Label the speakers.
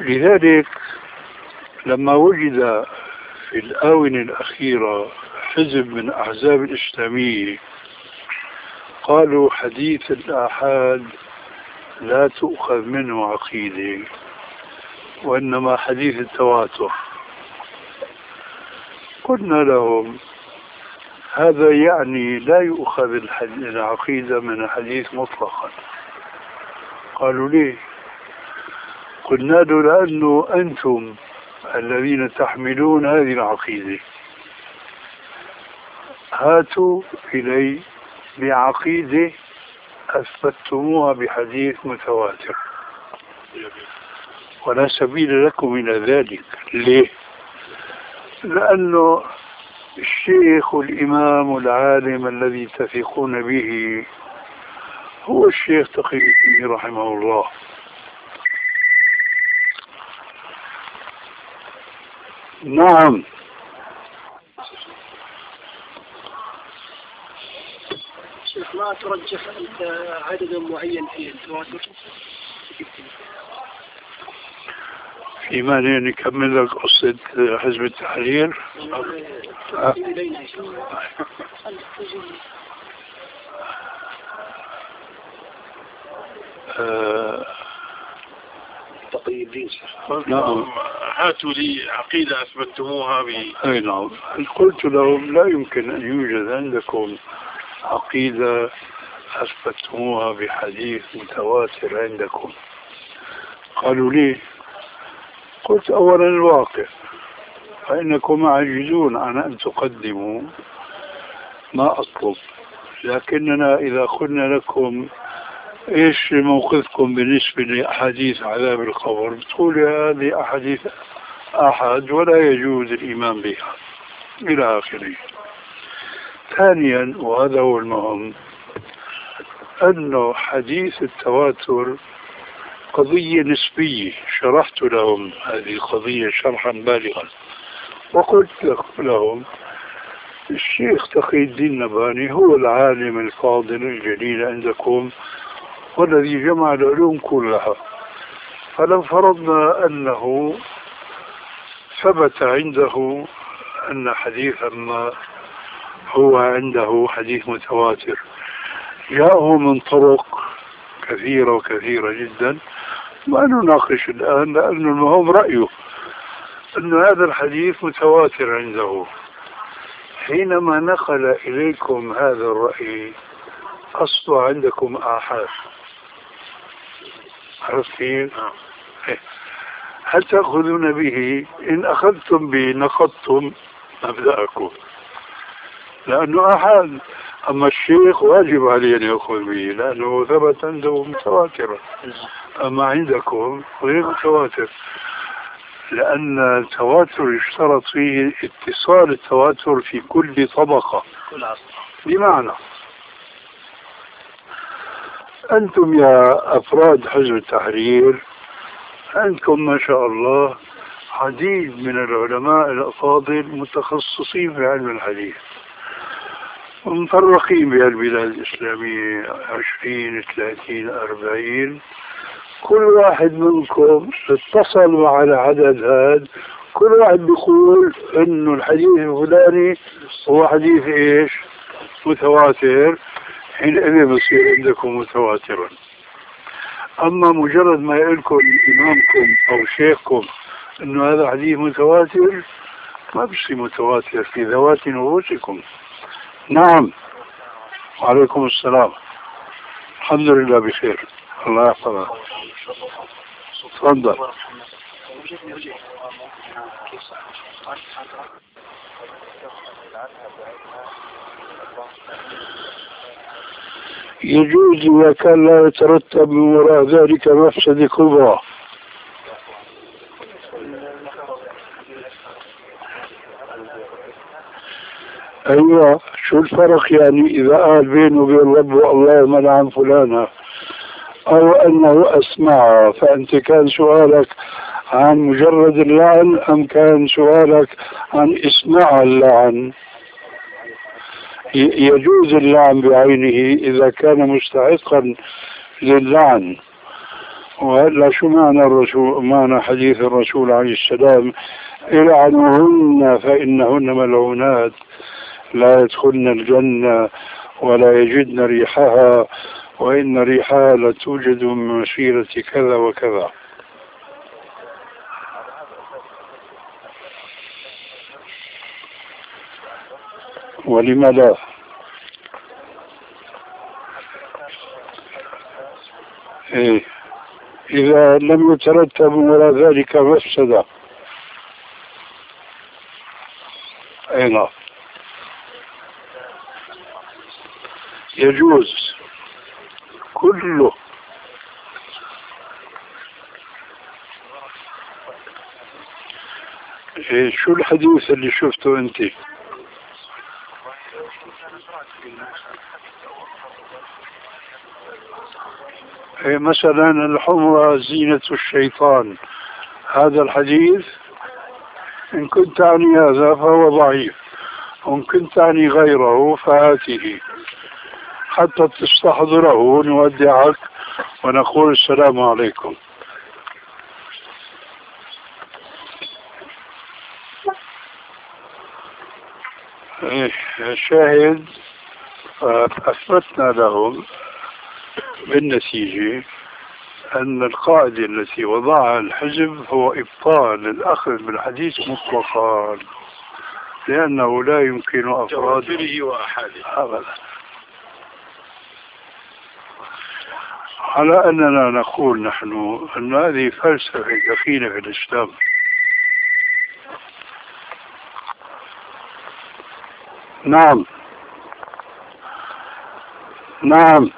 Speaker 1: لذلك لما وجد في الآونة الأخيرة حزب من أحزاب الإسلامية قالوا حديث الآحاد لا تؤخذ منه عقيدة وإنما حديث التواتر. قلنا لهم هذا يعني لا يؤخذ العقيدة من الحديث مطلقا. قالوا ليه؟ قلنا له لأنه أنتم الذين تحملون هذه العقيدة. هاتوا إلي بعقيدة أثبتموها بحديث متواتر. ولا سبيل لكم إلى ذلك. ليه؟ لأنه الشيخ الإمام العالم الذي تثقون به هو الشيخ تقي رحمه الله. نعم.
Speaker 2: شيخ ما ترجح انت عدد معين في التواتر
Speaker 1: في مانع نكمل لك قصة حزب التحرير.
Speaker 3: آه. تقي الدين
Speaker 1: نعم.
Speaker 3: هاتوا لي عقيدة أثبتموها ب
Speaker 1: أي نعم. قلت لهم لا يمكن أن يوجد عندكم عقيدة أثبتموها بحديث متواتر عندكم. قالوا لي قلت أولا الواقع فإنكم عاجزون عن أن تقدموا ما أطلب. لكننا إذا قلنا لكم إيش موقفكم بالنسبة لأحاديث عذاب القبر؟ بتقول هذه أحاديث أحد ولا يجوز الإيمان بها. إلى آخره. ثانيا وهذا هو المهم أنه حديث التواتر قضية نسبية. شرحت لهم هذه القضية شرحا بالغا. وقلت لهم الشيخ تقي الدين النباني هو العالم الفاضل الجليل عندكم. والذي جمع العلوم كلها. فلو فرضنا أنه ثبت عنده أن حديثا ما هو عنده حديث متواتر. جاءه من طرق كثيرة وكثيرة جدا ما نناقش الآن لأن المهم رأيه أن هذا الحديث متواتر عنده. حينما نقل إليكم هذا الرأي أصل عندكم آحاد عرفت كيف؟ هل تأخذون به؟ إن أخذتم به نقضتم. مبدأكم لأنه أحد. أما الشيخ واجب عليه أن يأخذ به لأنه ثبت عنده متواترا أما عندكم غير متواتر. لأن التواتر يشترط فيه اتصال التواتر في كل طبقة. بمعنى أنتم يا أفراد حزب التحرير أنتم ما شاء الله عديد من العلماء الأفاضل متخصصين في علم الحديث ومفرقين بهالبلاد الإسلامية عشرين ثلاثين أربعين كل واحد منكم اتصل على عدد هذا كل واحد بيقول إنه الحديث الفلاني هو حديث إيش؟ متواتر حينئذ بصير عندكم متواترا أما مجرد ما يقول لكم إمامكم أو شيخكم إنه هذا حديث متواتر ما بصير متواتر في ذوات نفوسكم. نعم. وعليكم السلام. الحمد لله بخير. الله يحفظك. تفضل. يجوز إذا كان لا يترتب من وراء ذلك مفسدة كبرى. أيوه شو الفرق يعني إذا قال بينه وبين ربه اللهم لعن فلانا؟ أو أنه اسمعها فأنت كان سؤالك عن مجرد اللعن أم كان سؤالك عن إسماع اللعن؟ يجوز اللعن بعينه إذا كان مستحقا للعن وهلا شو معنى الرسول معنى حديث الرسول عليه السلام؟ العنوهن فإنهن ملعونات لا يدخلن الجنة ولا يجدن ريحها وإن ريحها لتوجد من مسيرة كذا وكذا. ولم لا إيه. إذا لم يترتب ولا ذلك مفسدة. أي نعم. يجوز. كله. إيه شو الحديث اللي شفته أنت؟ مثلا الحمرة زينة الشيطان. هذا الحديث إن كنت تعني هذا فهو ضعيف. وإن كنت تعني غيره فهاته حتى تستحضره نودعك ونقول السلام عليكم. إيه شاهد أثبتنا لهم بالنتيجة أن القاعدة التي وضعها الحزب هو إبطال الأخذ بالحديث مطلقا لأنه لا يمكن أفراد أبدا. على أننا نقول نحن أن هذه فلسفة دخيلة في الإسلام. نعم نعم